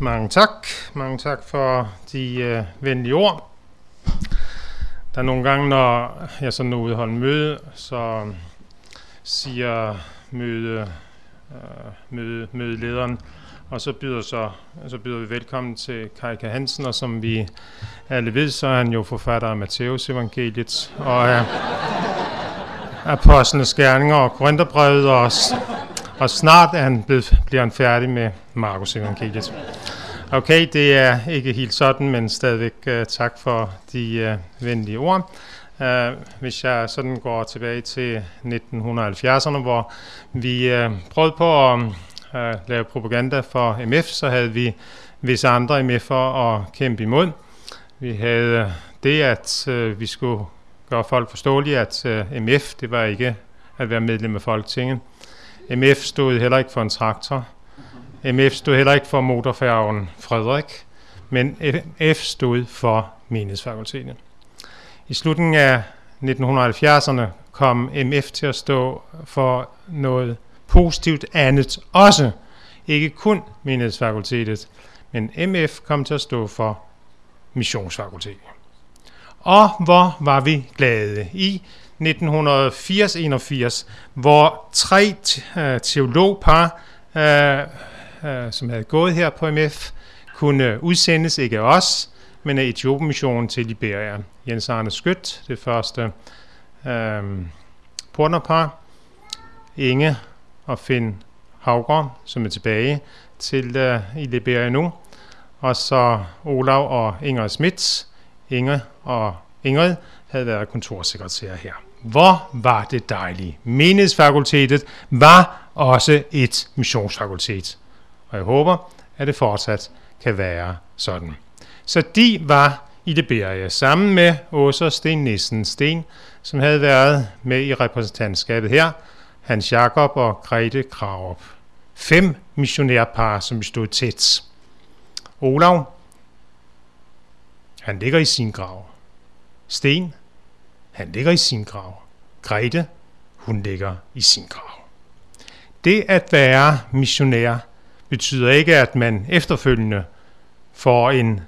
Mange tak. Mange tak for de øh, venlige ord. Der er nogle gange, når jeg så ude holde møde, så øh, siger møde, øh, møde, mødelederen, og så byder, så, så byder vi velkommen til Kai Hansen, og som vi alle ved, så er han jo forfatter af Matteus evangeliet, og er apostlenes gerninger og Korintherbrevet, og, og snart er han blevet, bliver han færdig med Markus evangeliet. Okay, det er ikke helt sådan, men stadigvæk uh, tak for de uh, venlige ord. Uh, hvis jeg sådan går tilbage til 1970'erne, hvor vi uh, prøvede på at um, uh, lave propaganda for MF, så havde vi visse andre MF'er at kæmpe imod. Vi havde uh, det, at uh, vi skulle gøre folk forståelige, at uh, MF, det var ikke at være medlem af Folketinget. MF stod heller ikke for en traktor. MF stod heller ikke for motorfærgen Frederik, men F stod for menighedsfakultetet. I slutningen af 1970'erne kom MF til at stå for noget positivt andet også. Ikke kun menighedsfakultetet, men MF kom til at stå for missionsfakultetet. Og hvor var vi glade i 1980-81, hvor tre øh, teologpar øh, øh, som havde gået her på MF, kunne udsendes, ikke af os, men af Etiopien-missionen til Liberia. Jens Arne Skødt, det første øh, porterpar, Inge og Finn Havgård, som er tilbage til øh, i Liberia nu, og så Olav og Inger Schmidt, Inge og Ingrid, havde været kontorsekretær her. Hvor var det dejligt. Menighedsfakultetet var også et missionsfakultet og jeg håber, at det fortsat kan være sådan. Så de var i Liberia sammen med Åsa Sten Nissen Sten, som havde været med i repræsentantskabet her, Hans Jakob og Grete Krarup. Fem missionærpar, som stod tæt. Olav, han ligger i sin grav. Sten, han ligger i sin grav. Grete, hun ligger i sin grav. Det at være missionær betyder ikke, at man efterfølgende får en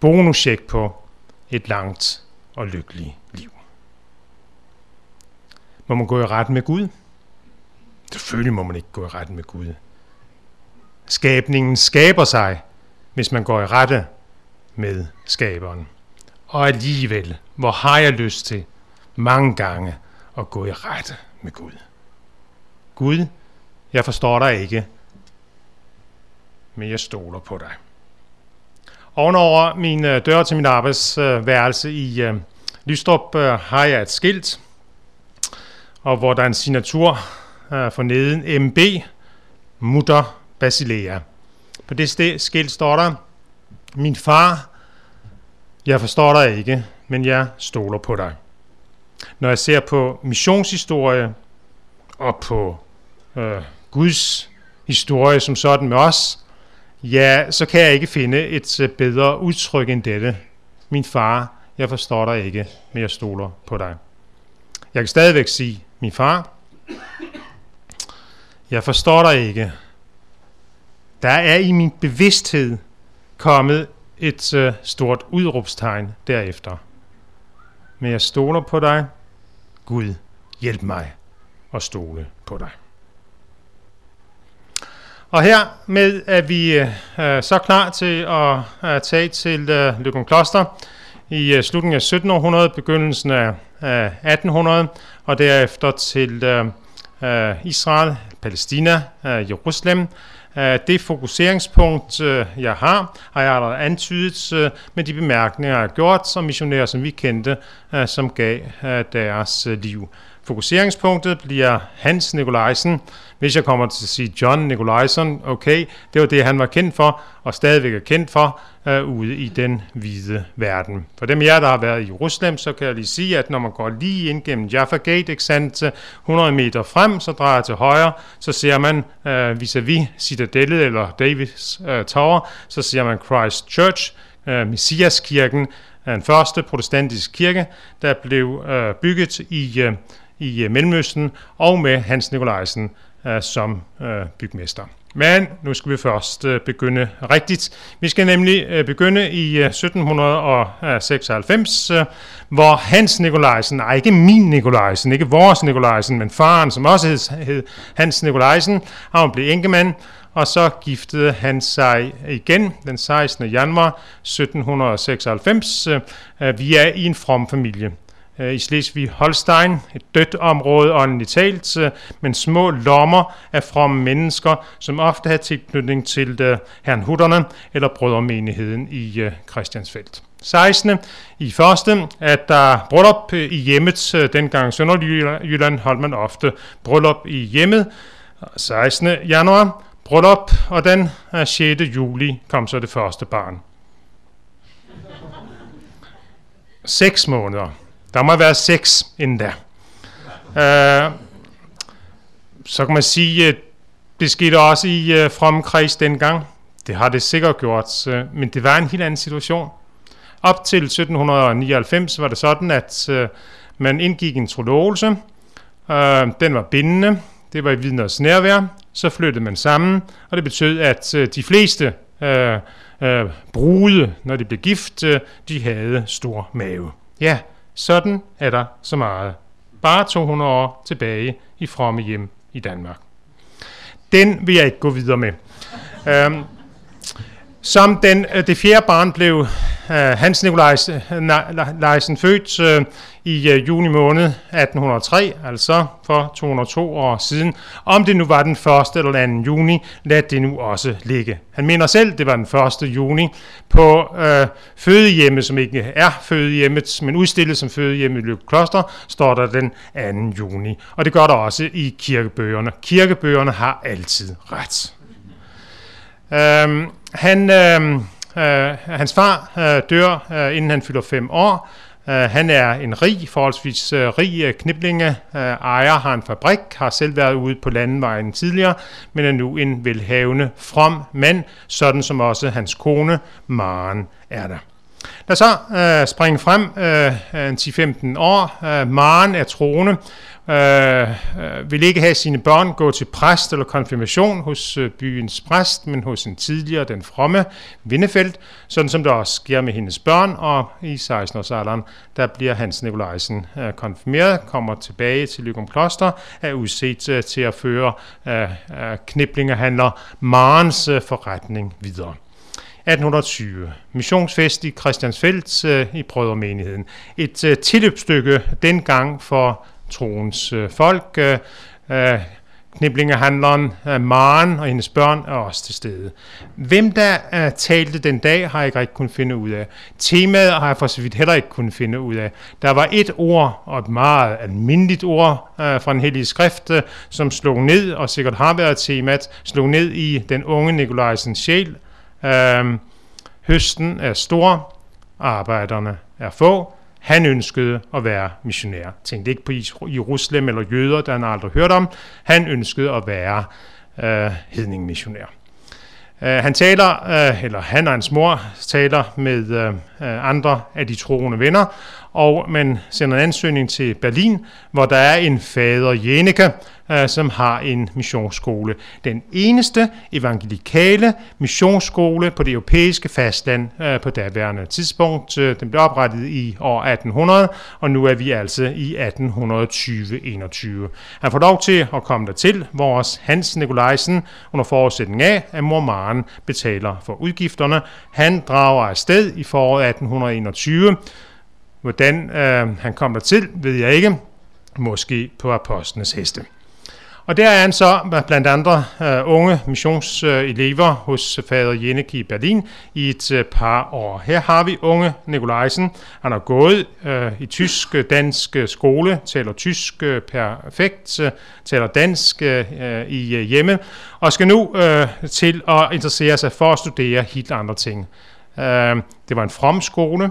bonuscheck på et langt og lykkeligt liv. Må man gå i ret med Gud? Selvfølgelig må man ikke gå i ret med Gud. Skabningen skaber sig, hvis man går i rette med skaberen. Og alligevel, hvor har jeg lyst til mange gange at gå i rette med Gud. Gud, jeg forstår dig ikke, men jeg stoler på dig. Ovenover min øh, dør til min arbejdsværelse i øh, Lystrup øh, har jeg et skilt, og hvor der er en signatur for neden MB, Mutter Basilea. På det skilt står der, min far, jeg forstår dig ikke, men jeg stoler på dig. Når jeg ser på missionshistorie og på øh, Guds historie som sådan med os, Ja, så kan jeg ikke finde et øh, bedre udtryk end dette. Min far, jeg forstår dig ikke, men jeg stoler på dig. Jeg kan stadigvæk sige, min far, jeg forstår dig ikke. Der er i min bevidsthed kommet et øh, stort udråbstegn derefter. Men jeg stoler på dig. Gud, hjælp mig at stole på dig. Og her med er vi øh, så klar til at øh, tage til øh, Løgum Kloster i øh, slutningen af 1700, begyndelsen af øh, 1800, og derefter til øh, øh, Israel, Palæstina, øh, Jerusalem. Det fokuseringspunkt, øh, jeg har, har jeg allerede antydet øh, med de bemærkninger, jeg har gjort som missionærer, som vi kendte, øh, som gav deres liv. Fokuseringspunktet bliver Hans Nikolajsen, hvis jeg kommer til at sige John Nikolajsen, okay, det var det, han var kendt for, og stadigvæk er kendt for, øh, ude i den hvide verden. For dem af jer, der har været i Jerusalem, så kan jeg lige sige, at når man går lige ind gennem Jaffa Gate, eksant 100 meter frem, så drejer til højre, så ser man øh, vis-à-vis citadellet, eller Davids øh, Tower, så ser man Christ Church, Messias Messiaskirken, den første protestantiske kirke, der blev øh, bygget i, øh, i øh, Mellemøsten, og med Hans Nikolajsen øh, som øh, bygmester. Men nu skal vi først begynde rigtigt. Vi skal nemlig begynde i 1796, hvor Hans Nikolajsen, nej ikke min Nikolajsen, ikke vores Nikolajsen, men faren, som også hed, Hans Nikolajsen, han blev enkemand, og så giftede han sig igen den 16. januar 1796. via i en from familie. Øh, I Slesvig-Holstein, et dødt område åndeligt talt, men små lommer af fromme mennesker, som ofte har tilknytning til uh, herren Hutterne eller brødremenigheden i øh, Christiansfeldt. 16. I første, at der bryllup i hjemmet, dengang Sønderjylland holdt man ofte bryllup i hjemmet. 16. januar, bryllup, og den 6. juli kom så det første barn. 6 måneder. Der må være seks endda. der. Uh, øh, så kan man sige, at det skete også i øh, uh, from kreds dengang. Det har det sikkert gjort, uh, men det var en helt anden situation. Op til 1799 var det sådan, at uh, man indgik en trologelse. Uh, den var bindende. Det var i vidners nærvær. Så flyttede man sammen, og det betød, at uh, de fleste uh, uh, brude, når de blev gift, uh, de havde stor mave. Ja, sådan er der så meget. Bare 200 år tilbage i fromme hjem i Danmark. Den vil jeg ikke gå videre med. Øhm, som den, øh, det fjerde barn blev uh, Hans Nikolajsen øh, Leisen født uh, i uh, juni måned 1803, altså for 202 år siden. Om det nu var den 1. eller 2. juni, lad det nu også ligge. Han mener selv, det var den 1. juni på øh, fødehjemmet, som ikke er fødehjemmet, men udstillet som fødehjemmet i Løb Kloster, står der den 2. juni. Og det gør der også i kirkebøgerne. Kirkebøgerne har altid ret. Um, han, øh, øh, hans far øh, dør, øh, inden han fylder fem år. Uh, han er en rig, forholdsvis øh, rig øh, kniblinge, uh, øh, ejer, har en fabrik, har selv været ude på landevejen tidligere, men er nu en velhavende, from mand, sådan som også hans kone, Maren, er der. Lad os så øh, springe frem øh, en 10-15 år. Øh, Maren er troende, Øh, øh, vil ikke have sine børn gå til præst eller konfirmation hos øh, byens præst, men hos en tidligere, den fromme Vindefeldt, sådan som der også sker med hendes børn, og i 16-årsalderen, der bliver Hans Nikolajsen øh, konfirmeret, kommer tilbage til Lykum Kloster, er udset øh, til at føre øh, øh kniblingerhandler Marens øh, forretning videre. 1820. Missionsfest i Christiansfeldt øh, i Brødremenigheden. Et øh, tilløbsstykke dengang for troens øh, folk. Øh, øh, Kniblingehandleren øh, Maren og hendes børn er også til stede. Hvem der øh, talte den dag, har jeg ikke rigtig kunnet finde ud af. Temaet har jeg for så vidt heller ikke kunnet finde ud af. Der var et ord, og et meget almindeligt ord øh, fra en hellige skrift, øh, som slog ned, og sikkert har været temaet, slog ned i den unge Nikolajsens sjæl. Øh, høsten er stor, arbejderne er få, han ønskede at være missionær. Tænkte ikke på Jerusalem eller jøder, der han aldrig hørt om. Han ønskede at være øh, hedningmissionær. Uh, han taler, uh, eller han og hans mor taler med uh, andre af de troende venner, og man sender en ansøgning til Berlin, hvor der er en fader Jeneke, øh, som har en missionsskole. Den eneste evangelikale missionsskole på det europæiske fastland øh, på daværende tidspunkt. Øh, den blev oprettet i år 1800, og nu er vi altså i 1820-21. Han får lov til at komme dertil, hvor hvor Hans Nikolajsen under forudsætning af, at mor Maren betaler for udgifterne. Han drager afsted i foråret 1821, Hvordan øh, han kom til, ved jeg ikke. Måske på apostlenes heste. Og der er han så blandt andre øh, unge missionselever hos fader Jenneke i Berlin i et øh, par år. Her har vi unge Nikolajsen. Han har gået øh, i tysk øh, dansk øh, skole, taler tysk øh, perfekt, øh, taler dansk øh, øh, i øh, hjemme, og skal nu øh, til at interessere sig for at studere helt andre ting. Øh, det var en from skole,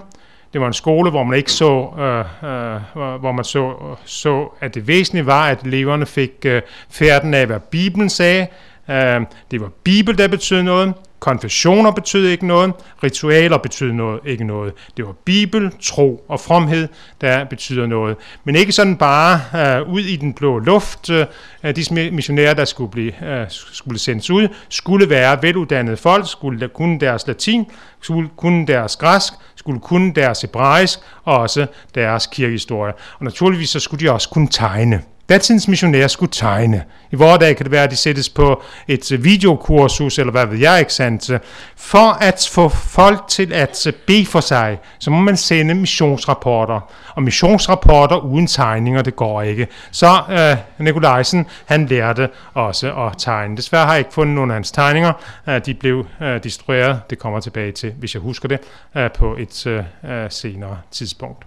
det var en skole, hvor man ikke så, øh, øh, hvor man så, så, at det væsentlige var, at eleverne fik øh, færden af, hvad Bibelen sagde. Øh, det var Bibel, der betød noget. Konfessioner betød ikke noget, ritualer betød noget, ikke noget. Det var Bibel, tro og fromhed, der betyder noget. Men ikke sådan bare øh, ud i den blå luft. Øh, disse missionærer, der skulle, blive, øh, skulle sendes ud, skulle være veluddannede folk, skulle kunne deres latin, skulle kunne deres græsk, skulle kunne deres hebraisk og også deres kirkehistorie. Og naturligvis så skulle de også kunne tegne. Datidens missionærer skulle tegne. I vores dag kan det være, at de sættes på et øh, videokursus, eller hvad ved jeg, ikke sandt? For at få folk til at øh, bede for sig, så må man sende missionsrapporter. Og missionsrapporter uden tegninger, det går ikke. Så øh, Nikolajsen, han lærte også at tegne. Desværre har jeg ikke fundet nogen af hans tegninger. Øh, de blev øh, destrueret. Det kommer tilbage til, hvis jeg husker det, øh, på et øh, senere tidspunkt.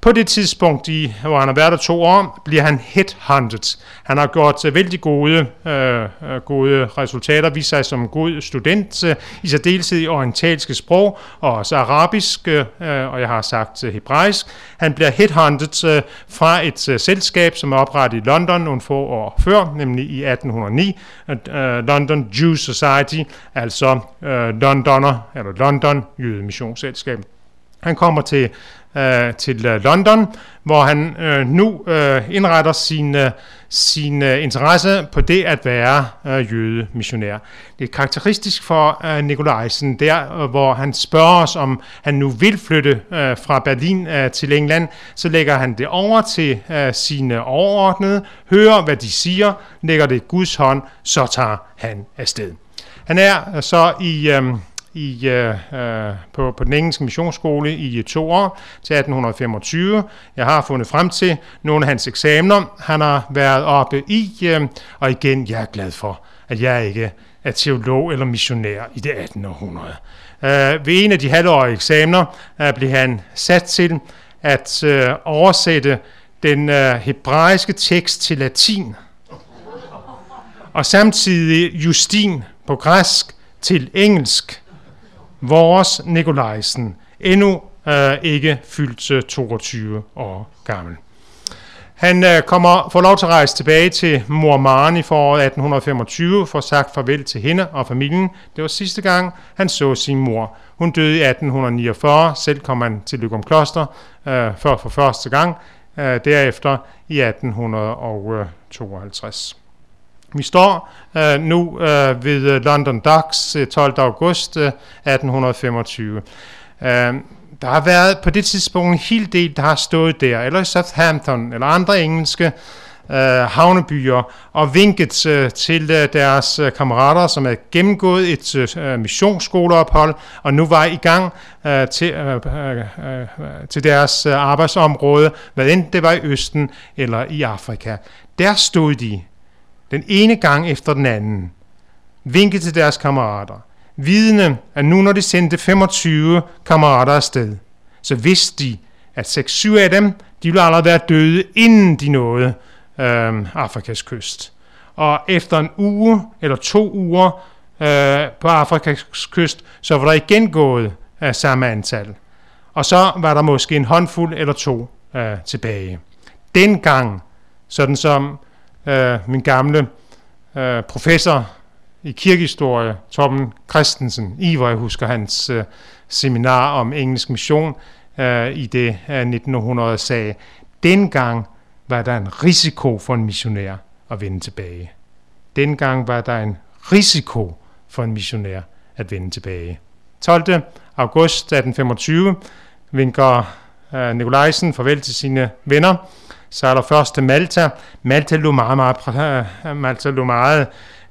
På det tidspunkt, i, hvor han har været der to år, bliver han headhunted. Han har gjort uh, vældig gode, uh, gode resultater, vist sig som god student, uh, i særdeleshed i orientalske sprog, og også arabisk, uh, og jeg har sagt uh, hebraisk. Han bliver headhunted uh, fra et uh, selskab, som er oprettet i London nogle få år før, nemlig i 1809, uh, London Jew Society, altså uh, Londoner, eller London Jødemissionsselskab. Han kommer til øh, til øh, London, hvor han øh, nu øh, indretter sin, øh, sin øh, interesse på det at være øh, jødemissionær. Det er karakteristisk for øh, Nikolajsen, der øh, hvor han spørger os, om han nu vil flytte øh, fra Berlin øh, til England, så lægger han det over til øh, sine overordnede, hører hvad de siger, lægger det i Guds hånd, så tager han afsted. Han er øh, så i... Øh, i, øh, øh, på, på den engelske missionsskole i øh, to år til 1825. Jeg har fundet frem til nogle af hans eksamener, han har været oppe i, øh, og igen, jeg er glad for, at jeg ikke er teolog eller missionær i det 18. århundrede. Øh, ved en af de halvårige eksamener øh, blev han sat til at øh, oversætte den øh, hebraiske tekst til latin, og samtidig Justin på græsk til engelsk, vores Nikolajsen, endnu øh, ikke fyldt øh, 22 år gammel. Han øh, kommer, får lov til at rejse tilbage til mor Maren i foråret 1825, for sagt farvel til hende og familien. Det var sidste gang, han så sin mor. Hun døde i 1849, selv kom han til Lykum Kloster øh, for, for første gang, øh, derefter i 1852. Vi står øh, nu øh, ved øh, London Docks øh, 12. august øh, 1825. Øh, der har været på det tidspunkt en hel del, der har stået der, eller i Southampton, eller andre engelske øh, havnebyer, og vinket øh, til øh, deres øh, kammerater, som havde gennemgået et øh, missionsskoleophold, og nu var i gang øh, til, øh, øh, til deres øh, arbejdsområde, hvad enten det var i Østen eller i Afrika. Der stod de den ene gang efter den anden, Vinke til deres kammerater, vidne, at nu når de sendte 25 kammerater afsted, så vidste de, at 6-7 af dem, de ville allerede være døde, inden de nåede øh, Afrikas kyst. Og efter en uge eller to uger øh, på Afrikas kyst, så var der igen gået øh, samme antal. Og så var der måske en håndfuld eller to øh, tilbage. Dengang, sådan som øh, min gamle øh, professor i kirkehistorie, Torben Christensen, i hvor jeg husker hans øh, seminar om engelsk mission øh, i det øh, 1900 sagde, dengang var der en risiko for en missionær at vende tilbage. Dengang var der en risiko for en missionær at vende tilbage. 12. august 1825 vinker øh, Nikolajsen farvel til sine venner, så er der første Malta. Malta lå meget, meget, øh, Malta lå meget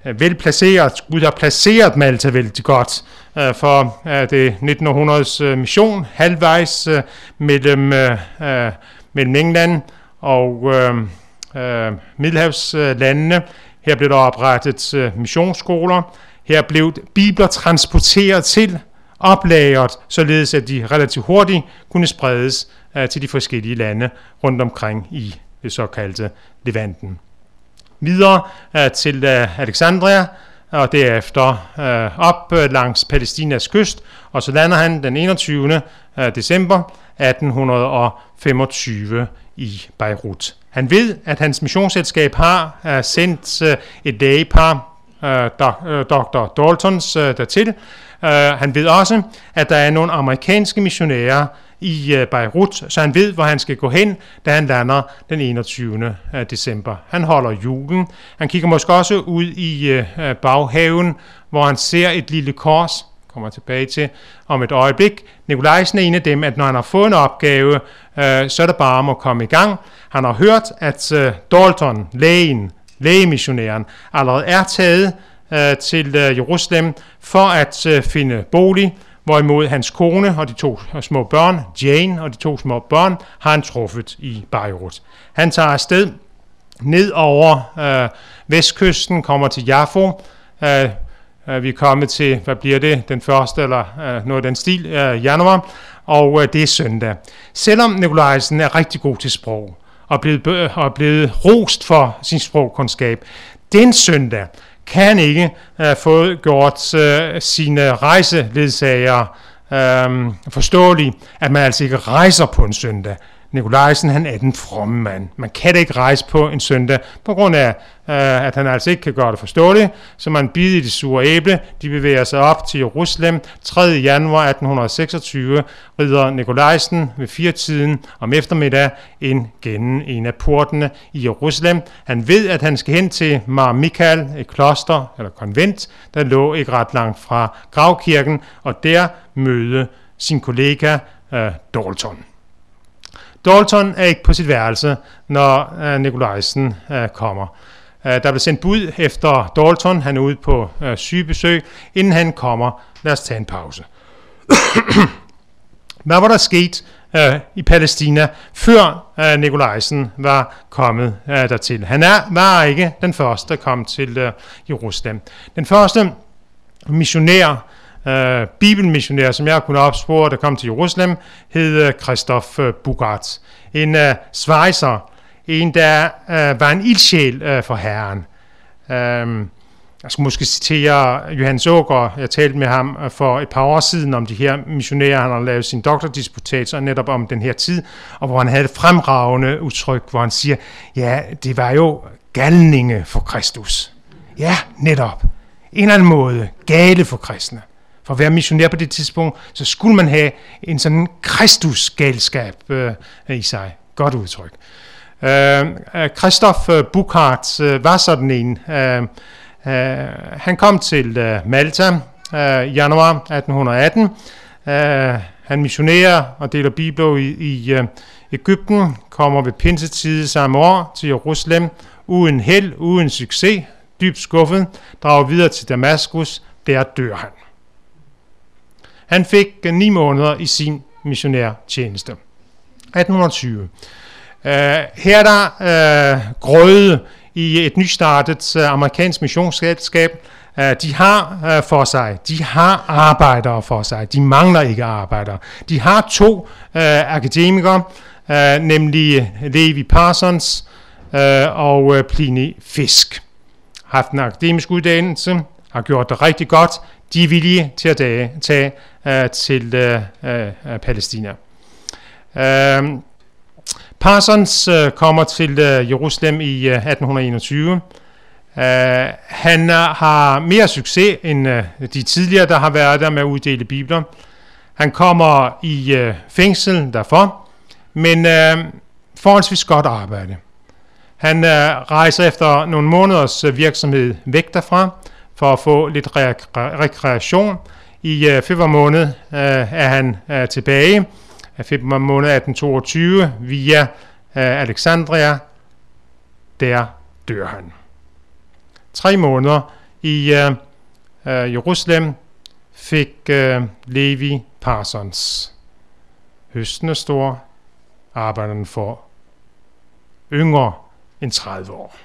øh, velplaceret. Gud har placeret Malta vældig godt øh, for øh, det 1900's øh, mission, halvvejs mellem, mellem England og Middelhavslandene. Her blev der oprettet missionsskoler. Her blev bibler transporteret til oplagret, således at de relativt hurtigt kunne spredes Øh, til de forskellige lande rundt omkring i det såkaldte Levanten. Videre øh, til øh, Alexandria, og derefter op langs Palæstinas kyst, og så lander han den 21. December 1825 i Beirut. Han ved, at hans missionsselskab har sendt et lægepar øh, Dr. Daltons øh, dertil. Øh, han ved også, at der er nogle amerikanske missionærer i øh, Beirut, så han ved, hvor han skal gå hen, da han lander den 21. Øh, december. Han holder julen. Han kigger måske også ud i øh, baghaven, hvor han ser et lille kors, kommer tilbage til om et øjeblik. Nikolajsen er en af dem, at når han har fået en opgave, øh, så er det bare om at komme i gang. Han har hørt, at øh, Dalton, lægen, lægemissionæren, allerede er taget øh, til øh, Jerusalem for at øh, finde bolig, hvorimod hans kone og de to små børn, Jane og de to små børn, har han truffet i Beirut. Han tager afsted ned over øh, vestkysten, kommer til Jaffa, øh, øh, vi er kommet til, hvad bliver det, den første eller øh, noget af den stil, øh, januar, og øh, det er søndag. Selvom Nikolajsen er rigtig god til sprog, og blevet, og blevet rost for sin sprogkundskab, den søndag kan ikke øh, få gjort øh, sine rejseledsager øh, forståelige, at man altså ikke rejser på en søndag. Nikolajsen han er den fromme mand. Man kan da ikke rejse på en søndag, på grund af, øh, at han altså ikke kan gøre det forståeligt. Så man bider i det sure æble. De bevæger sig op til Jerusalem. 3. januar 1826 rider Nikolajsen ved firetiden om eftermiddag ind gennem en af portene i Jerusalem. Han ved, at han skal hen til Mar Michael, et kloster eller konvent, der lå ikke ret langt fra gravkirken, og der møde sin kollega øh, Dalton. Dalton er ikke på sit værelse, når øh, uh, Nikolajsen uh, øh, kommer. Uh, der bliver sendt bud efter Dalton. Han er ude på uh, sygebesøg. Inden han kommer, lad os tage en pause. Hvad var der sket uh, i Palæstina, før uh, Nikolajsen var kommet uh, dertil? Han er, var ikke den første, der kom til uh, Jerusalem. Den første missionær, øh, bibelmissionær, som jeg kunne opspore, der kom til Jerusalem, hed øh, Christoph øh, Bugart. En øh, svejser, en der øh, var en ildsjæl øh, for Herren. Øh, jeg skulle måske citere Johannes Åger. Jeg talte med ham øh, for et par år siden om de her missionærer. Han har lavet sin doktordisputat og netop om den her tid, og hvor han havde et fremragende udtryk, hvor han siger, ja, det var jo galninge for Kristus. Ja, netop. En eller anden måde gale for kristne for at være missionær på det tidspunkt, så skulle man have en sådan kristusgalskab øh, i sig. Godt udtryk. Øh, øh Christoph øh, Buchart øh, var sådan en. Øh, øh, han kom til øh, Malta øh, januar 1818. Øh, han missionerer og deler bibler i, i øh, Ægypten, kommer ved pinsetid samme år til Jerusalem, uden held, uden succes, dybt skuffet, drager videre til Damaskus, der dør han. Han fik øh, ni måneder i sin missionærtjeneste. 1820. Uh, øh, her er der uh, grøde i et nystartet uh, amerikansk missionsselskab. Uh, de har uh, for sig, de har arbejdere for sig, de mangler ikke arbejdere. De har to uh, akademikere, uh, nemlig Levi Parsons uh, og uh, Pliny Fisk. Haft en akademisk uddannelse, har gjort det rigtig godt, de er villige til at tage, tage uh, til uh, uh, Palæstina. Uh, Parsons uh, kommer til uh, Jerusalem i uh, 1821. Uh, han uh, har mere succes end uh, de tidligere, der har været der med at uddele bibler. Han kommer i uh, fængsel derfor, men uh, forholdsvis godt arbejde. Han uh, rejser efter nogle måneders uh, virksomhed væk derfra, for at få lidt rekreation. I øh, februar måned øh, er han øh, tilbage, februar måned 1822, via øh, Alexandria. Der dør han. Tre måneder i øh, øh, Jerusalem fik øh, Levi Parsons. Høsten er stor, arbejderen for yngre end 30 år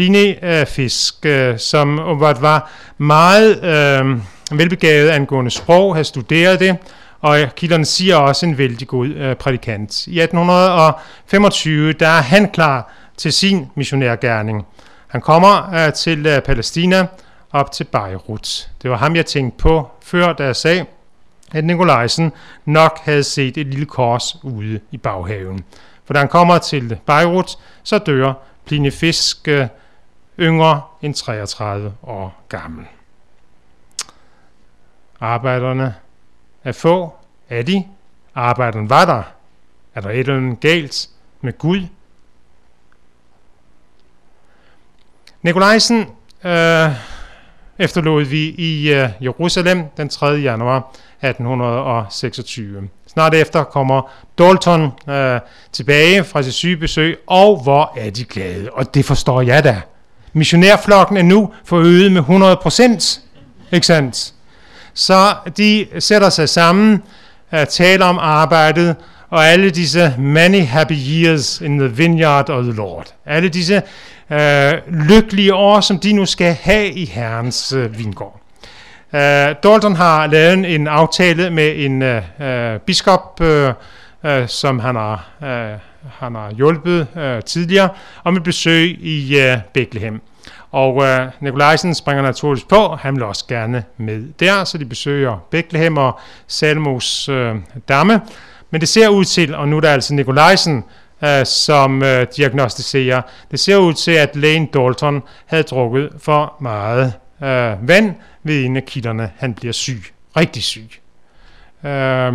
Øh, fisk, øh, som var meget øh, velbegavet angående sprog, havde studeret det, og kilderne siger også en vældig god øh, prædikant. I 1825 der er han klar til sin missionærgærning. Han kommer øh, til øh, Palæstina op til Beirut. Det var ham, jeg tænkte på før, da jeg sagde, at Nikolajsen nok havde set et lille kors ude i baghaven. For da han kommer til Beirut, så dør Pliny Fisk øh, yngre end 33 år gammel. Arbejderne er få. Er de? Arbejderen var der. Er der et eller andet galt med Gud? Nikolajsen øh, efterlod vi i øh, Jerusalem den 3. januar 1826. Snart efter kommer Dalton øh, tilbage fra sit sygebesøg, og hvor er de glade, og det forstår jeg da. Missionærflokken er nu forøget med 100 procent, ikke sandt? Så de sætter sig sammen, uh, taler om arbejdet, og alle disse many happy years in the vineyard of the Lord. Alle disse øh, lykkelige år, som de nu skal have i Herrens øh, vingård. Øh, Dalton har lavet en aftale med en øh, øh biskop, øh, øh, som han har, øh, han har hjulpet øh, tidligere, om et besøg i øh, Bethlehem. Og øh, Nikolajsen springer naturligvis på, han vil også gerne med der, så de besøger Bethlehem og Salmos øh, damme. Men det ser ud til, og nu er der altså Nikolajsen, øh, som øh, diagnostiserer, det ser ud til, at lægen Dalton havde drukket for meget øh, vand ved en af kilderne. Han bliver syg, rigtig syg. Øh,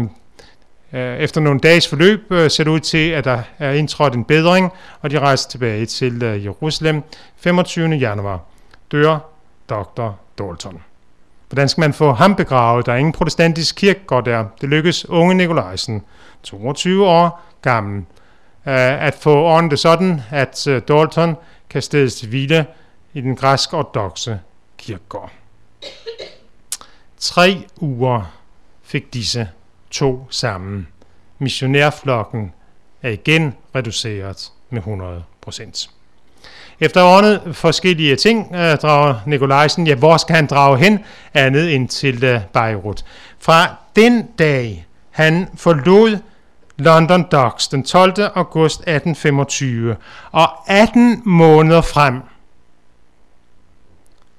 Øh, efter nogle dages forløb øh, ser det ud til, at der er indtrådt en bedring, og de rejser tilbage til øh, Jerusalem 25. januar. Dør Dr. Dalton. Hvordan skal man få ham begravet? Der er ingen protestantisk kirkegård der. Det lykkes unge Nikolajsen, 22 år gammel, at få ordnet det sådan, at Dalton kan stedes til hvile i den græsk-ortodoxe kirkegård. Tre uger fik disse to sammen. Missionærflokken er igen reduceret med 100 procent. Efter ordnet forskellige ting øh, drager Nikolajsen, ja, hvor skal han drage hen, andet end til øh, Beirut. Fra den dag, han forlod London Docks den 12. august 1825, og 18 måneder frem,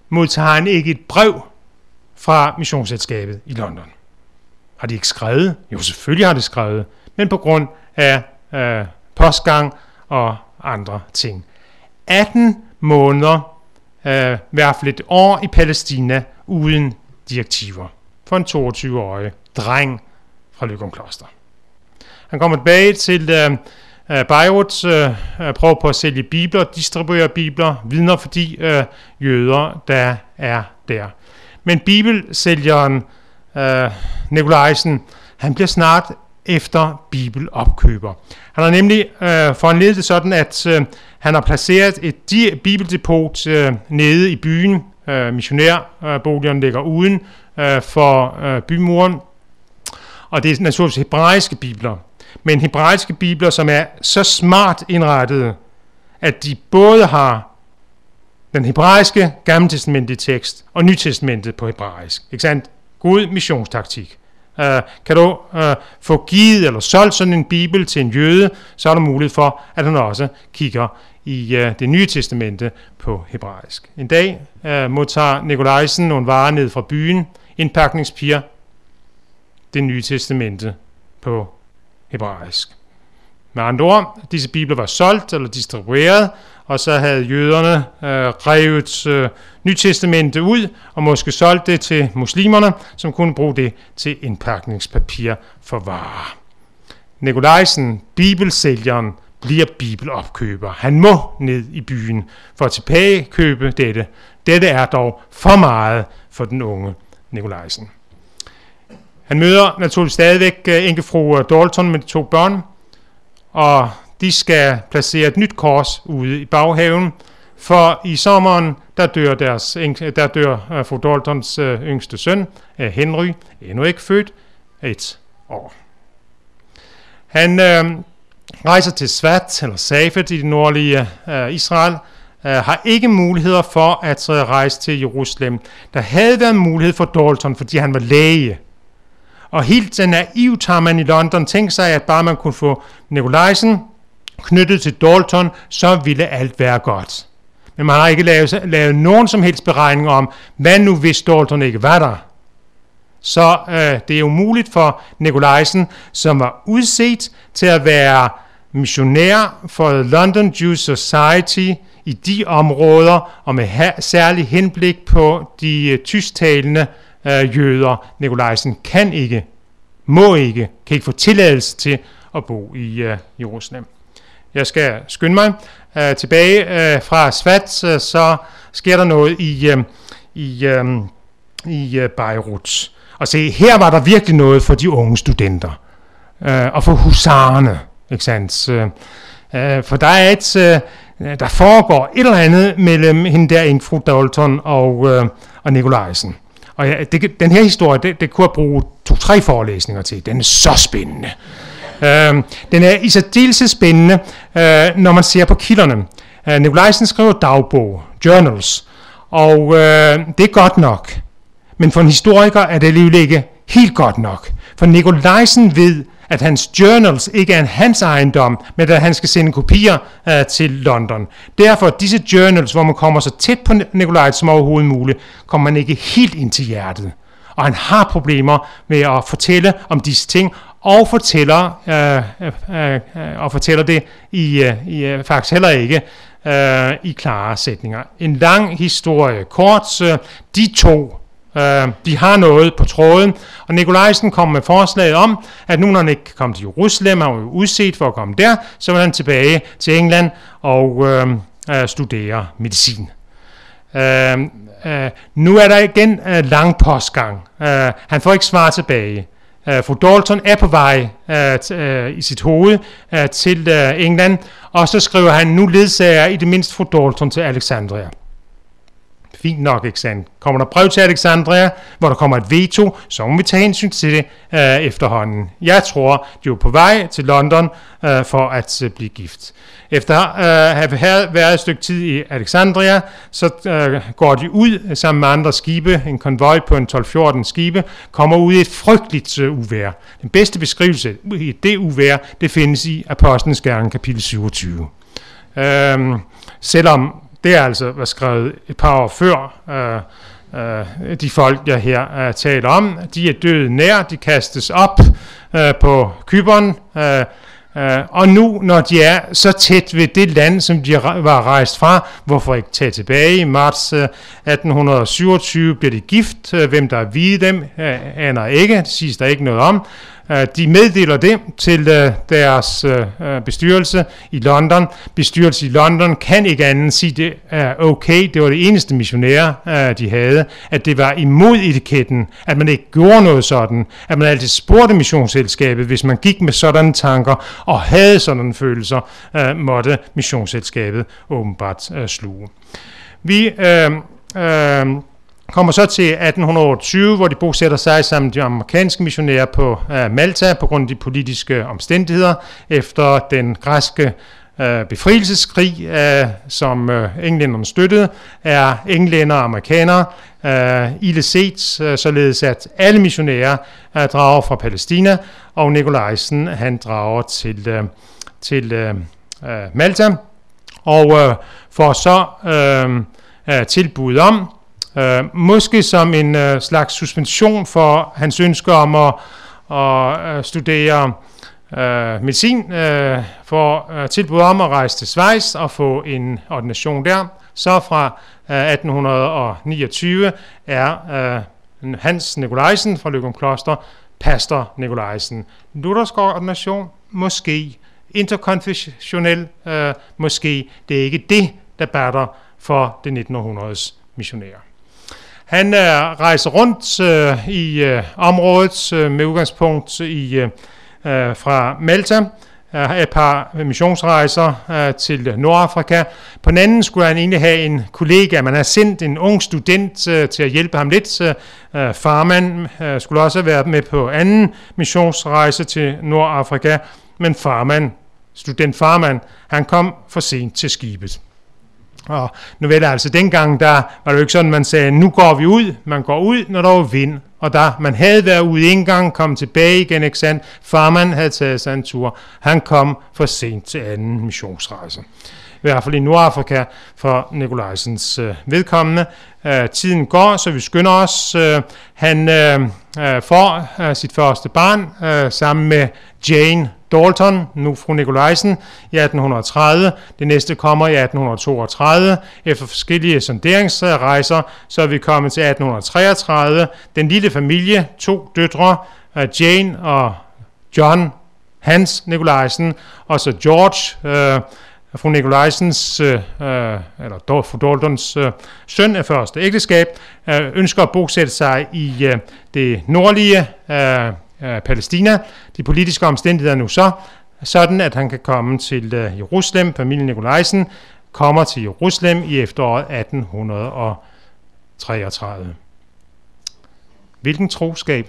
modtager han ikke et brev fra missionsselskabet i London. Har de ikke skrevet? Jo, selvfølgelig har de skrevet, men på grund af øh, postgang og andre ting. 18 måneder, øh, hvert fald et år i Palæstina, uden direktiver for en 22-årig dreng fra Løgum Kloster. Han kommer tilbage til øh, øh, Beirut, øh, øh, prøver på at sælge bibler, distribuere bibler, vidner for de øh, jøder, der er der. Men bibelsælgeren øh, Nikolajsen, han bliver snart efter bibelopkøber. Han har nemlig øh, foranledet det sådan, at øh, han har placeret et di- bibeldepot øh, nede i byen. Øh, missionærboligerne ligger uden øh, for øh, bymuren. Og det er naturligvis hebraiske bibler. Men hebraiske bibler, som er så smart indrettet, at de både har den hebraiske gammeltestamentlige tekst og nytestamentet på hebraisk. Ikke sandt? God missionstaktik. Uh, kan du uh, få givet eller solgt sådan en bibel til en jøde, så er der mulighed for, at han også kigger i uh, det nye testamente på hebraisk. En dag uh, modtager Nikolajsen nogle varer ned fra byen, indpakningspiger, det nye testamente på hebraisk. Med andre ord, disse bibler var solgt eller distribueret, og så havde jøderne øh, revet øh, Nytestamentet ud, og måske solgt det til muslimerne, som kunne bruge det til indpakningspapir for varer. Nikolajsen, bibelsælgeren, bliver bibelopkøber. Han må ned i byen for at tilbagekøbe dette. Dette er dog for meget for den unge Nikolajsen. Han møder naturligvis stadigvæk øh, enkefru øh, Dalton med de to børn, og de skal placere et nyt kors ude i baghaven, for i sommeren, der dør, deres, der dør øh, fru Daltons øh, yngste søn, øh, Henry, endnu ikke født, et år. Han øh, rejser til Svat, eller Safed i det nordlige øh, Israel, øh, har ikke muligheder for at rejse til Jerusalem. Der havde været mulighed for Dalton, fordi han var læge. Og helt naivt har man i London tænkt sig, at bare man kunne få Nikolajsen knyttet til Dalton, så ville alt være godt. Men man har ikke lavet, lavet nogen som helst beregning om, hvad nu hvis Dalton ikke var der. Så øh, det er umuligt for Nikolajsen, som var udset til at være missionær for London Jewish Society i de områder, og med ha- særlig henblik på de uh, tysktalende uh, jøder. Nikolajsen kan ikke, må ikke, kan ikke få tilladelse til at bo i uh, Jerusalem. Jeg skal skynde mig. Øh, tilbage øh, fra Svats, øh, så sker der noget i, øh, i, øh, i øh, Beirut. Og se, her var der virkelig noget for de unge studenter. Øh, og for husarerne. Ikke sandt? Øh, for der er et, Øh, der foregår et eller andet mellem hende der Ingfru Dalton og, øh, og Nikolajsen. Og ja, det, den her historie, det, det kunne jeg bruge to-tre forelæsninger til. Den er så spændende. Øh, den er i særdeleshed spændende, øh, når man ser på kilderne. Øh, Nikolajsen skriver dagbog, journals, og øh, det er godt nok. Men for en historiker er det alligevel ikke helt godt nok. For Nikolajsen ved, at hans journals ikke er en hans ejendom, men at han skal sende kopier øh, til London. Derfor disse journals, hvor man kommer så tæt på Nikolaj som overhovedet muligt, kommer man ikke helt ind til hjertet. Og han har problemer med at fortælle om disse ting, og fortæller, øh, øh, øh, og fortæller det i, øh, i øh, faktisk heller ikke øh, i klare sætninger. En lang historie kort, øh, de to Øh, de har noget på tråden, og Nikolajsen kom med forslaget om, at nu når han ikke kan komme til Jerusalem, og jo udset for at komme der, så vil han tilbage til England og øh, studere medicin. Uh, uh, nu er der igen uh, lang postgang. Uh, han får ikke svar tilbage. Uh, fru Dalton er på vej uh, t- øh, i sit hoved til England, og så skriver han, nu ledsager i det mindste fru Dalton til Alexandria. Fint nok, ikke? Kommer der brev til Alexandria, hvor der kommer et veto, så må vi tage hensyn til det øh, efterhånden. Jeg tror, de er på vej til London øh, for at øh, blive gift. Efter at øh, have været et stykke tid i Alexandria, så øh, går de ud sammen med andre skibe, en konvoj på en 12-14 skibe, kommer ud i et frygteligt øh, uvær. Den bedste beskrivelse i det uvær, det findes i Apostlenes Gerning, kapitel 27. Øh, selvom det er altså var skrevet et par år før øh, øh, de folk, jeg her øh, taler om. De er døde nær, de kastes op øh, på kyberen, øh, øh, og nu, når de er så tæt ved det land, som de var rejst fra, hvorfor ikke tage tilbage? I marts øh, 1827 bliver de gift. Øh, hvem der er vide dem, øh, aner ikke. Det siges der ikke noget om. Øh, de meddeler det til øh, deres øh, bestyrelse i London. Bestyrelsen i London kan ikke andet sige, det er okay. Det var det eneste missionære, de havde. At det var imod etiketten, at man ikke gjorde noget sådan. At man altid spurgte missionsselskabet, hvis man gik med sådanne tanker og havde sådanne følelser, måtte missionsselskabet åbenbart sluge. Vi øh, øh, kommer så til 1820, hvor de bosætter sig sammen de amerikanske missionærer på uh, Malta på grund af de politiske omstændigheder efter den græske uh, befrielseskrig, uh, som uh, englænderne støttede, er englænder og amerikanere uh, ille set, uh, således at alle missionærer uh, drager fra Palæstina, og Nikolajsen han drager til, uh, til uh, uh, Malta, og uh, får så uh, uh, tilbud om, Øh, måske som en øh, slags suspension for hans ønske om at, at øh, studere øh, medicin, øh, for øh, tilbud om at rejse til Schweiz og få en ordination der. Så fra øh, 1829 er øh, Hans Nikolajsen fra Løgum Kloster pastor Nikolajsen. Luthersk ordination? Måske. Interkonfessionel? Øh, måske. Det er ikke det, der batter for det 1900s missionærer. Han øh, rejser rundt øh, i øh, området øh, med udgangspunkt i øh, øh fra Malta, øh, et par missionsrejser øh, til Nordafrika. På den anden skulle han egentlig have en kollega, man har sendt en ung student øh, til at hjælpe ham lidt. Øh, øh farmand øh, skulle også have været med på anden missionsrejse til Nordafrika, men farmand, student farmand, han kom for sent til skibet. Og nu ved jeg altså, dengang der var det jo ikke sådan, man sagde, nu går vi ud. Man går ud, når der var vind. Og der, man havde været ude en gang, kom tilbage igen, ikke sandt? Farman havde taget sig en tur. Han kom for sent til anden missionsrejse i hvert fald i Nordafrika for Nikolajsens øh, vedkommende. Øh, tiden går, så vi skynder os. Øh, han øh, øh får øh, sit første barn øh, sammen med Jane Dalton, nu fru Nikolajsen, i 1830. Det næste kommer i 1832. Efter forskellige sonderingsrejser, så er vi kommet til 1833. Den lille familie, to døtre, øh, Jane og John Hans Nikolajsen, og så George, øh, fru Nikolajsens, øh, øh, eller fru Daltons øh, søn af første ægteskab, øh, ønsker at bosætte sig i øh, det nordlige øh, øh, Palæstina. De politiske omstændigheder er nu så sådan, at han kan komme til øh, Jerusalem. Familien Nikolajsen kommer til Jerusalem i efteråret 1833. Hvilken troskab?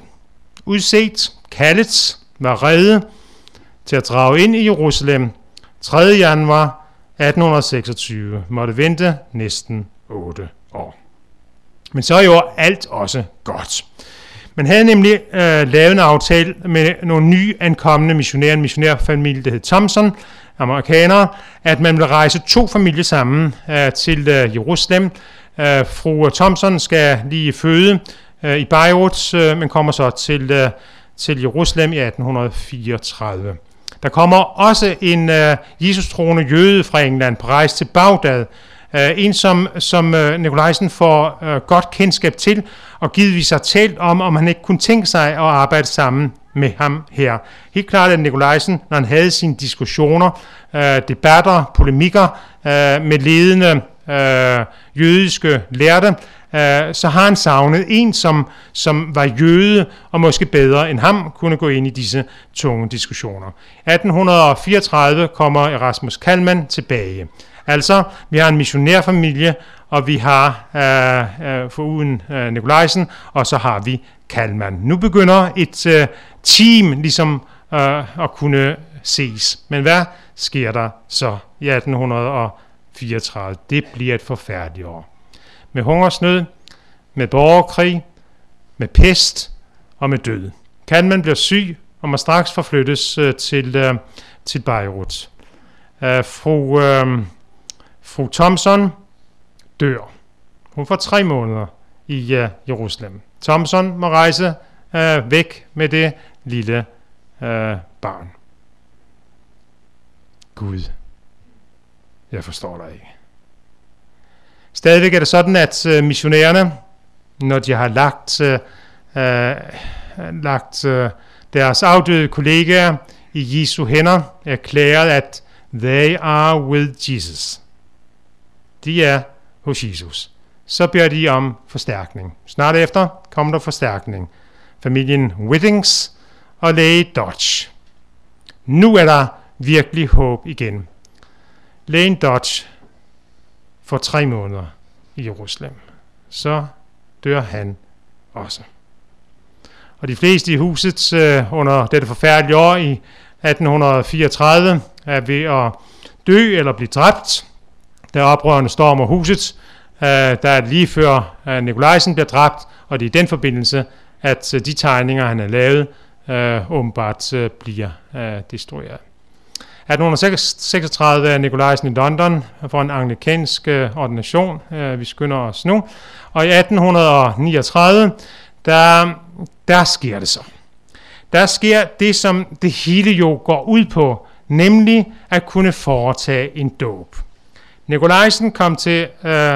Udset, kaldet, var reddet til at drage ind i Jerusalem 3. januar 1826. Måtte vente næsten 8 år. Men så er jo alt også godt. Man havde nemlig øh, lavet en aftale med nogle nye ankommende missionærer, en missionærfamilie, der hed Thompson, amerikanere, at man ville rejse to familier sammen øh, til øh, Jerusalem. Øh, fru øh, Thompson skal lige føde øh, i Beirut, øh, men kommer så til, øh, til Jerusalem i 1834. Der kommer også en øh, Jesus-troende jøde fra England på rejse til Bagdad, Uh, en, som, som uh, Nikolajsen får uh, godt kendskab til, og givetvis har talt om, om han ikke kunne tænke sig at arbejde sammen med ham her. Helt klart, at Nikolajsen, når han havde sine diskussioner, uh, debatter, polemikker uh, med ledende uh, jødiske lærte, uh, så har han savnet en, som, som var jøde og måske bedre end ham kunne gå ind i disse tunge diskussioner. 1834 kommer Erasmus Kalman tilbage. Altså, vi har en missionærfamilie, og vi har øh, øh, foruden øh, Nikolajsen, og så har vi Kalman. Nu begynder et øh, team ligesom øh, at kunne ses. Men hvad sker der så i 1834? Det bliver et forfærdeligt år. Med hungersnød, med borgerkrig, med pest og med død. Kan man bliver syg og må straks forflyttes øh, til, øh, til Beirut. Øh, fru... Øh, Fru Thompson dør. Hun får tre måneder i øh, Jerusalem. Thompson må rejse uh, væk med det lille uh, barn. Gud, jeg forstår dig ikke. Stadigvæk er det sådan, at øh, missionærerne, når de har lagt, øh, øh, lagt øh, deres afdøde kollegaer i Jesu hænder, erklæret, at they are with Jesus de er hos Jesus. Så beder de om forstærkning. Snart efter kommer der forstærkning. Familien Whittings og læge Dodge. Nu er der virkelig håb igen. Lægen Dodge for tre måneder i Jerusalem. Så dør han også. Og de fleste i huset øh, under dette forfærdelige år i 1834 er ved at dø eller blive dræbt da oprørende stormer huset, øh, der er lige før øh, Nikolajsen bliver dræbt, og det er i den forbindelse, at øh, de tegninger, han har lavet, øh, åbenbart øh, bliver øh, destrueret. 1836 er Nikolajsen i London for en anglikansk øh, ordination. Øh, vi skynder os nu. Og i 1839, der, der sker det så. Der sker det, som det hele jo går ud på, nemlig at kunne foretage en dåb. Nikolajsen kom til øh,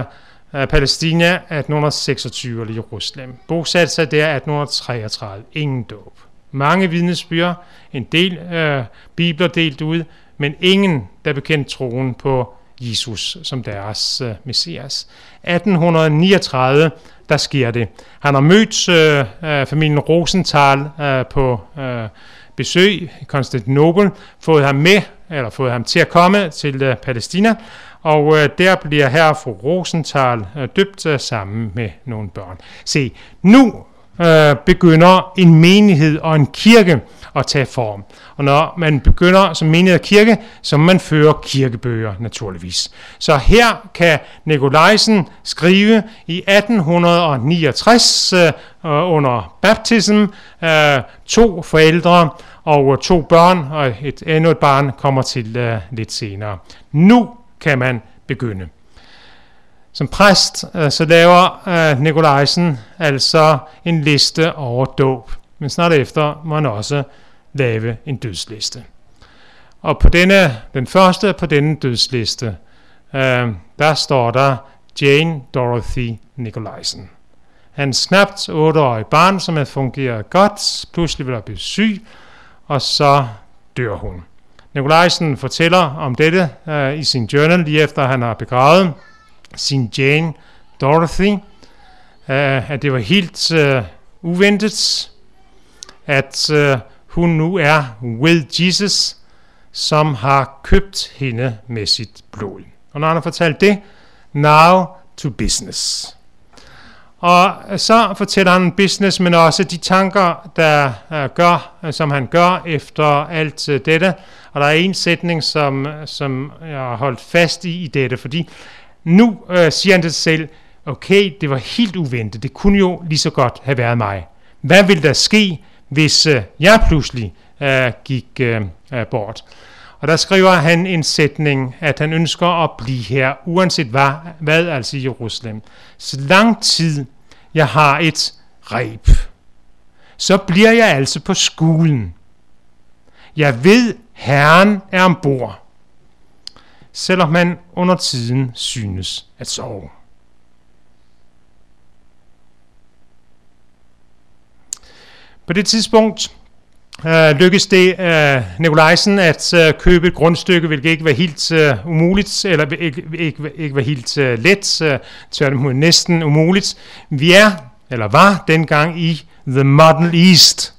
øh, Palæstina 1826 eller Jerusalem. Bosatte sig der 1833. Ingen dåb. Mange vidnesbyrd, en del øh, bibler delt ud, men ingen, der bekendte troen på Jesus som deres øh, messias. 1839, der sker det. Han har mødt øh, øh, familien Rosenthal øh, på øh, besøg i Konstantinopel, fået ham med, eller fået ham til at komme til øh, Palæstina, og øh, der bliver her fru Rosenthal øh, døbt øh, sammen med nogle børn. Se, nu øh, begynder en menighed og en kirke at tage form. Og når man begynder som menighed og kirke, så man fører kirkebøger naturligvis. Så her kan Nikolajsen skrive i 1869 øh, under baptism øh, to forældre og øh, to børn, og et endnu et barn kommer til øh, lidt senere. Nu kan man begynde. Som præst øh, så laver øh, Nikolajsen altså en liste over dåb, men snart efter må han også lave en dødsliste. Og på denne, den første på denne dødsliste, øh, der står der Jane Dorothy Nikolajsen. Hans knapt 8-årige barn, som havde fungeret godt, pludselig vil blive syg, og så dør hun. Nikolajsen fortæller om dette øh, i sin journal, lige efter han har begravet sin Jane Dorothy, uh, at det var helt uh, uventet, at uh, hun nu er with Jesus, som har købt hende med sit blod. Og når han har fortalt det, now to business. Og så fortæller han business, men også de tanker, der gør, som han gør efter alt dette. Og der er en sætning, som, som jeg har holdt fast i i dette, fordi nu øh, siger han til sig selv, okay, det var helt uventet, det kunne jo lige så godt have været mig. Hvad ville der ske, hvis øh, jeg pludselig øh, gik øh, øh bort? Og der skriver han en sætning, at han ønsker at blive her, uanset hvad, hvad altså i Jerusalem. Så lang tid jeg har et reb, så bliver jeg altså på skolen. Jeg ved, Herren er ombord, selvom man under tiden synes at sove. På det tidspunkt øh, lykkedes det øh, Nikolajsen at øh, købe et grundstykke, hvilket ikke var helt øh, umuligt, eller ikke, ikke, ikke var helt øh, let, øh, tværtimod næsten umuligt. Vi er, eller var dengang i The Modern East,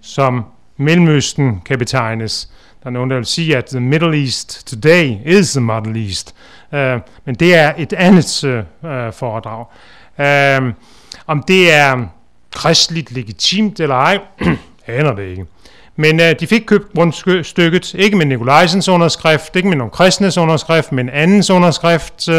som Mellemøsten kan betegnes. Der er nogen, der vil sige, at the Middle East today is the Middle East. Uh, men det er et andet uh, foredrag. Uh, om det er kristligt legitimt eller ej, aner det ikke. Men uh, de fik købt grundstykket, ikke med Nikolajsens underskrift, ikke med nogen kristnes underskrift, men andens underskrift, uh,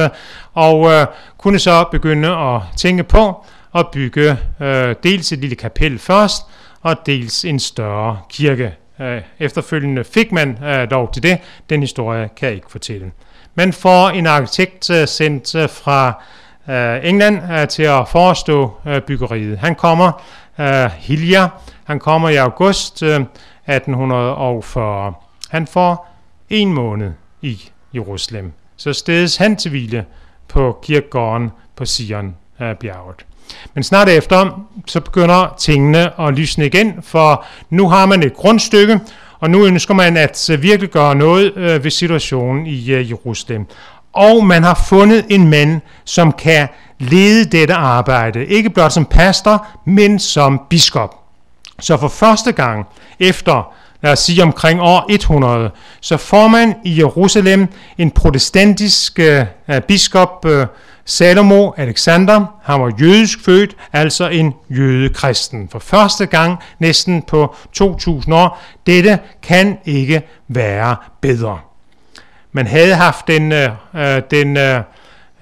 og uh, kunne så begynde at tænke på at bygge uh, dels et lille kapel først, og dels en større kirke. Øh, efterfølgende fik man øh, dog til det. Den historie kan jeg ikke fortælle. Man får en arkitekt øh, sendt fra England til at forestå byggeriet. Han kommer, Hilja, han kommer i august 1840. Han får en måned i Jerusalem. Så stedes han til hvile på kirkegården på Sion bjerget. Men snart efter, så begynder tingene at lysne igen, for nu har man et grundstykke, og nu ønsker man at øh, virkelig gøre noget øh, ved situationen i øh, Jerusalem. Og man har fundet en mand, som kan lede dette arbejde, ikke blot som pastor, men som biskop. Så for første gang efter, lad os sige omkring år 100, så får man i Jerusalem en protestantisk øh, biskop, øh, Salomo Alexander, han var jødisk født, altså en jødekristen. For første gang næsten på 2000 år. Dette kan ikke være bedre. Man havde haft den, øh, øh, den øh,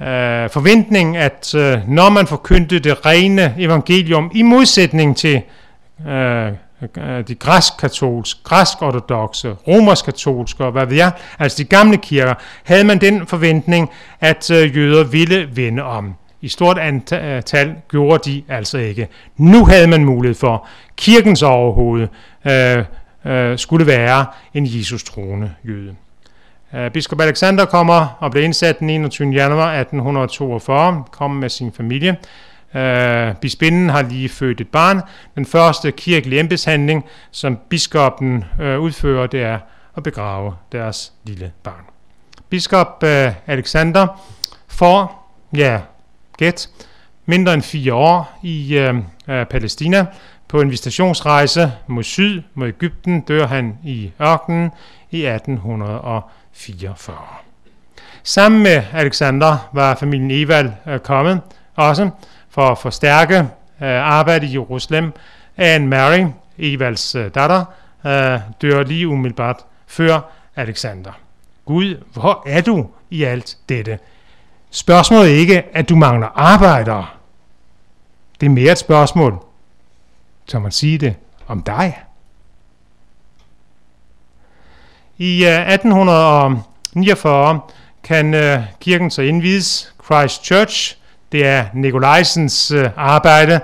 øh, forventning, at øh, når man forkyndte det rene evangelium i modsætning til øh, Øh, Øh, de græsk-katolske, græsk-ortodoxe, romersk-katolske og hvad ved jeg, altså de gamle kirker, havde man den forventning, at øh, jøder ville vende om. I stort antal øh, gjorde de altså ikke. Nu havde man mulighed for, kirkens overhoved øh, øh, skulle være en Jesus troende jøde. Øh, biskop Alexander kommer og bliver indsat den 21. januar 1842, kommer med sin familie. Øh, bispinden har lige født et barn. Den første kirkelige embedshandling, som biskoppen øh, udfører, det er at begrave deres lille barn. Biskop øh, Alexander får, ja, gæt, mindre end fire år i øh, øh, Palæstina. På en visitationsrejse mod syd, mod Ægypten, dør han i ørkenen i 1844. Sammen med Alexander var familien Evald øh, kommet også, for at forstærke øh, arbejdet i Jerusalem. Anne Mary, Evals øh, datter, øh, dør lige umiddelbart før Alexander. Gud, hvor er du i alt dette? Spørgsmålet er ikke, at du mangler arbejdere. Det er mere et spørgsmål, som man sige det, om dig. I øh, 1849 kan øh, kirken så indvides. Christ Church, det er Nikolajsens øh, arbejde,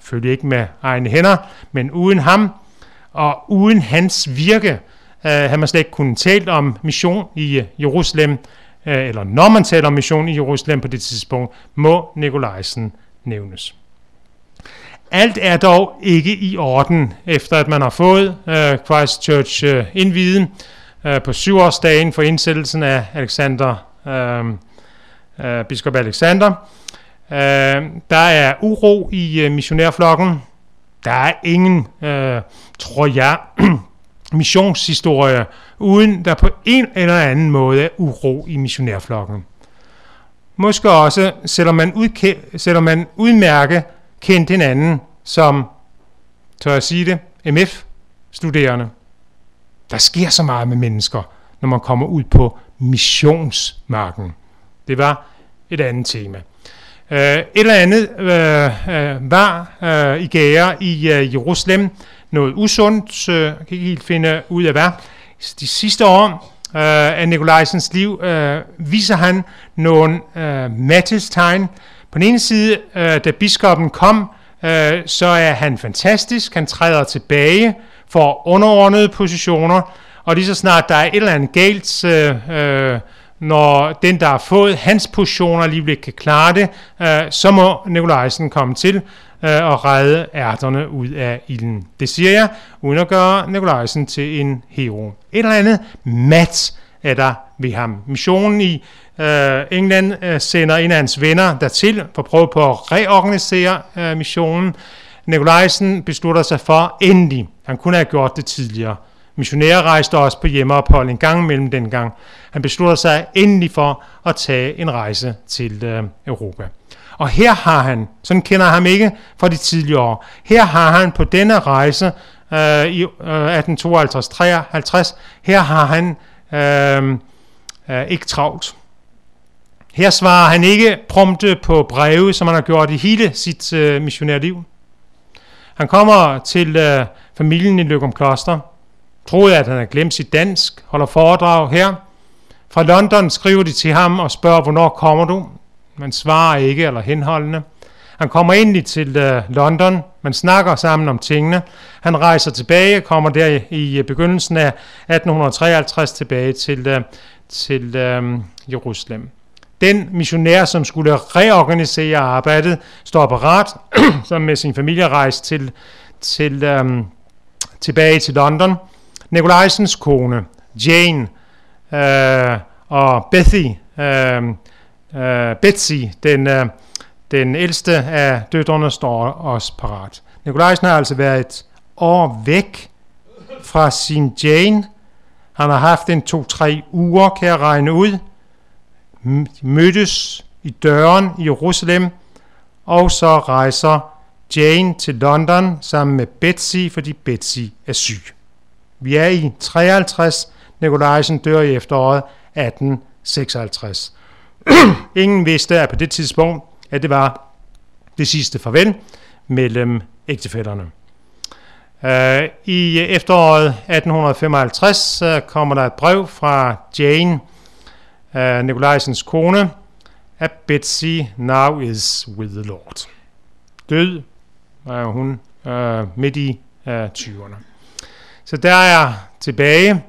følge ikke med egne hænder, men uden ham, og uden hans virke, øh, havde man slet ikke kunnet tale om mission i øh, Jerusalem, øh, eller når man taler om mission i Jerusalem på det tidspunkt, må Nikolajsen nævnes. Alt er dog ikke i orden, efter at man har fået øh, Christchurch øh, indviden øh, på syvårsdagen for indsættelsen af Alexander, øh, øh, biskop Alexander. Øh, der er uro i øh, missionærflokken. Der er ingen, øh, tror jeg, missionshistorie, uden der på en eller anden måde er uro i missionærflokken. Måske også, selvom man, udke- selvom man udmærke kendt hinanden som, tør jeg sige det, MF-studerende. Der sker så meget med mennesker, når man kommer ud på missionsmarken. Det var et andet tema. Uh, et eller andet uh, uh, var uh, i gære i uh, Jerusalem noget usundt, uh, jeg kan ikke helt finde ud af hvad. De sidste år uh, af Nikolajsens liv uh, viser han nogle uh, mattestegn. På den ene side, uh, da biskoppen kom, uh, så er han fantastisk. Han træder tilbage for underordnede positioner, og lige så snart der er et eller andet galt, uh, uh, når den, der har fået hans positioner alligevel ikke kan klare det, øh, så må Nikolajsen komme til øh, og redde ærterne ud af ilden. Det siger jeg, uden at gøre Nikolajsen til en hero. Et eller andet mat er der ved ham. Missionen i øh, England øh, sender en af hans venner dertil for at prøve på at reorganisere øh, missionen. Nikolajsen beslutter sig for endelig, han kunne have gjort det tidligere, Missionærer rejste også på hjemmeophold en gang mellem dengang. Han beslutter sig endelig for at tage en rejse til øh, Europa. Og her har han, sådan kender jeg ham ikke fra de tidligere år, her har han på denne rejse øh, i øh, 1852-53, her har han øh, øh, ikke travlt. Her svarer han ikke prompte på breve, som han har gjort i hele sit øh, missionærliv. Han kommer til øh, familien i Løgum Kloster, troede, at han havde glemt sit dansk, holder foredrag her. Fra London skriver de til ham og spørger, hvornår kommer du? Man svarer ikke eller henholdende. Han kommer endelig til øh, London, man snakker sammen om tingene. Han rejser tilbage, kommer der i øh, begyndelsen af 1853 tilbage til, uh, til uh, Jerusalem. Den missionær, som skulle reorganisere arbejdet, står parat, som med sin familie rejser til, til, um, tilbage til London. Nikolajsens kone, Jane øh, og Bethy, øh, øh, Betsy, den, øh, den ældste af døtrene, står også parat. Nikolajsen har altså været et år væk fra sin Jane. Han har haft en to-tre uger, kan jeg regne ud. Mødtes i døren i Jerusalem, og så rejser Jane til London sammen med Betsy, fordi Betsy er syg. Vi er i 53. Nikolajsen dør i efteråret 1856. Ingen vidste at på det tidspunkt, at det var det sidste farvel mellem ægtefælderne. Øh, I efteråret 1855 øh, kommer der et brev fra Jane, øh, Nikolajsens kone, at Betsy now is with the Lord. Død var hun midt i 20'erne. Så der er tilbage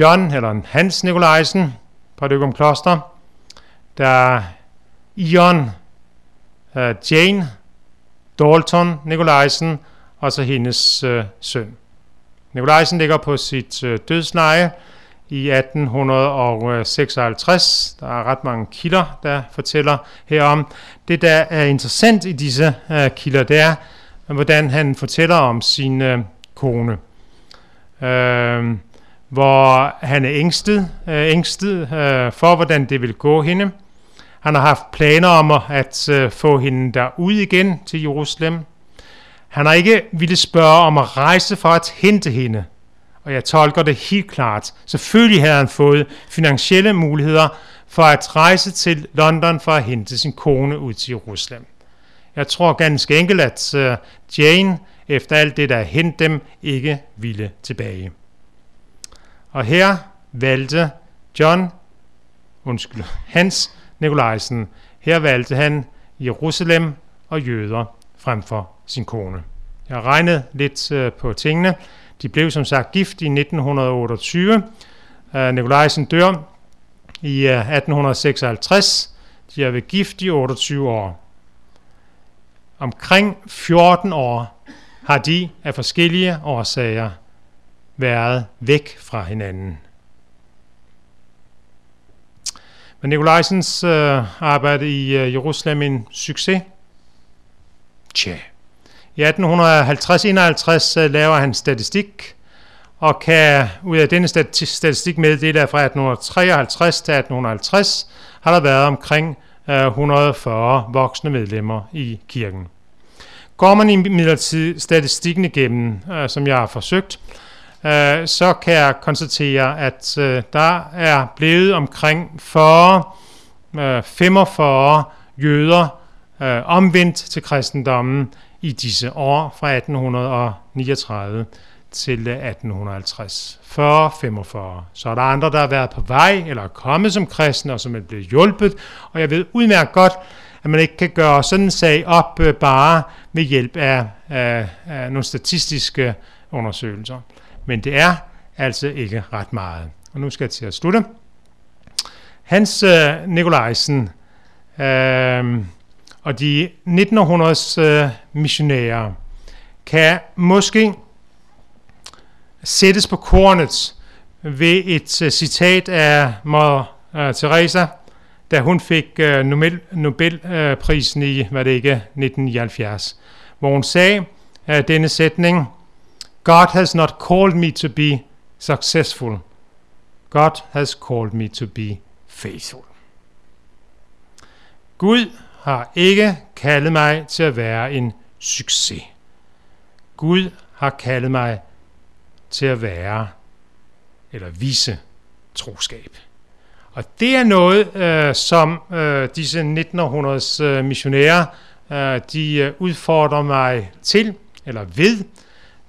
John, eller Hans Nikolajsen på Døgum Kloster. Der er Ion, uh, Jane, Dalton Nikolajsen og så hendes uh, søn. Nikolajsen ligger på sit uh, dødsleje i 1856. Der er ret mange kilder, der fortæller herom. Det, der er interessant i disse uh, kilder, det er, hvordan han fortæller om sin uh, kone øh, hvor han er ængstet, øh, ængstet øh, for, hvordan det vil gå hende. Han har haft planer om at øh, få hende derud igen til Jerusalem. Han har ikke ville spørge om at rejse for at hente hende. Og jeg tolker det helt klart. Selvfølgelig havde han fået finansielle muligheder for at rejse til London for at hente sin kone ud til Jerusalem. Jeg tror ganske enkelt, at øh, Jane efter alt det, der hent dem, ikke ville tilbage. Og her valgte John undskyld, Hans Nikolajsen. Her valgte han Jerusalem og jøder frem for sin kone. Jeg har regnet lidt øh, på tingene. De blev som sagt gift i 1928. Øh, Nikolajsen dør i øh, 1856. De har været gift i 28 år. Omkring 14 år har de af forskellige årsager været væk fra hinanden. Men Nikolajsens øh, arbejde i øh, Jerusalem en succes? Tja. I 1850-51 øh, laver han statistik, og kan ud af denne statistik meddele, at fra 1853 til 1850 har der været omkring øh, 140 voksne medlemmer i kirken. Går man imidlertid statistikken igennem, øh, som jeg har forsøgt, øh, så kan jeg konstatere, at øh, der er blevet omkring 40, øh, 45 jøder øh, omvendt til kristendommen i disse år fra 1839 til øh, 1850. 40-45. Så er der andre, der har været på vej eller er kommet som kristne, og som er blevet hjulpet. Og jeg ved udmærket godt, at man ikke kan gøre sådan en sag op øh, bare med hjælp af, af, af nogle statistiske undersøgelser. Men det er altså ikke ret meget. Og nu skal jeg til at slutte. Hans øh, Nikolajsen øh, og de 1900's øh, missionærer kan måske sættes på kornet ved et uh, citat af Mother uh, øh, Teresa, da hun fik uh, Nobel, Nobelprisen i, hvad det ikke, 1979, hvor hun sagde uh, denne sætning, God has not called me to be successful. God has called me to be faithful. Gud har ikke kaldet mig til at være en succes. Gud har kaldet mig til at være eller vise troskab. Og det er noget, øh, som øh, disse 1900's øh, missionærer, øh, de øh, udfordrer mig til, eller ved.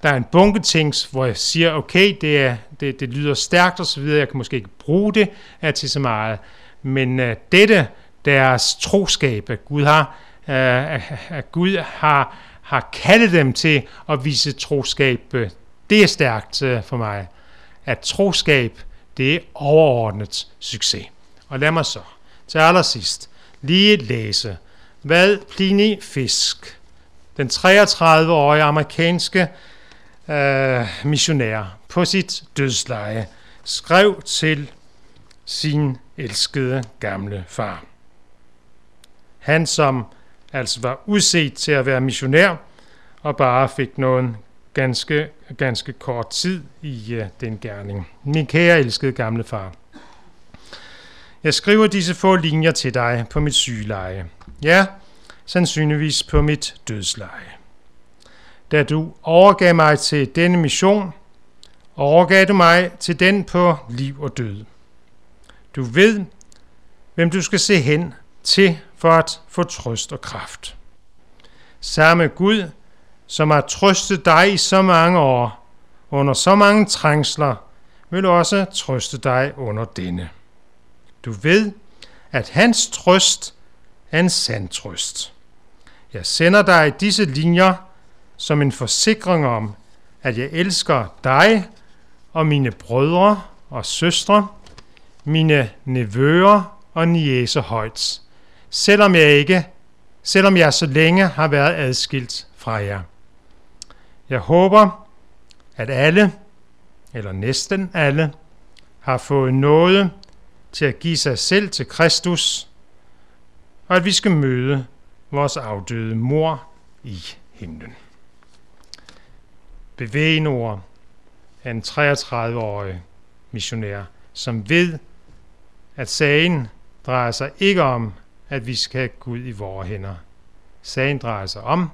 Der er en bunke ting, hvor jeg siger, okay, det, er, det, det lyder stærkt og så videre, jeg kan måske ikke bruge det er til så meget. Men øh, dette, deres troskab, at Gud har, øh, at Gud har, har kaldet dem til at vise troskab øh, det er stærkt øh, for mig, at troskab, det er overordnet succes. Og lad mig så til allersidst lige læse, hvad Pliny Fisk, den 33-årige amerikanske øh, missionær, på sit dødsleje, skrev til sin elskede gamle far. Han, som altså var udset til at være missionær, og bare fik noget ganske, ganske kort tid i øh, den gerning. Min kære elskede gamle far. Jeg skriver disse få linjer til dig på mit sygeleje. Ja, sandsynligvis på mit dødsleje. Da du overgav mig til denne mission, overgav du mig til den på liv og død. Du ved, hvem du skal se hen til for at få trøst og kraft. Samme Gud, som har trøstet dig i så mange år, under så mange trængsler, vil også trøste dig under denne. Du ved, at hans trøst er en sand trøst. Jeg sender dig disse linjer som en forsikring om, at jeg elsker dig og mine brødre og søstre, mine nevøer og niese højt, selvom jeg ikke, selvom jeg så længe har været adskilt fra jer. Jeg håber, at alle, eller næsten alle, har fået noget til at give sig selv til Kristus, og at vi skal møde vores afdøde mor i himlen. Bevægenord af en 33-årig missionær, som ved, at sagen drejer sig ikke om, at vi skal have Gud i vores hænder. Sagen drejer sig om,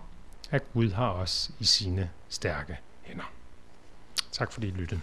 at Gud har os i sine stærke hænder. Tak fordi I lyttede.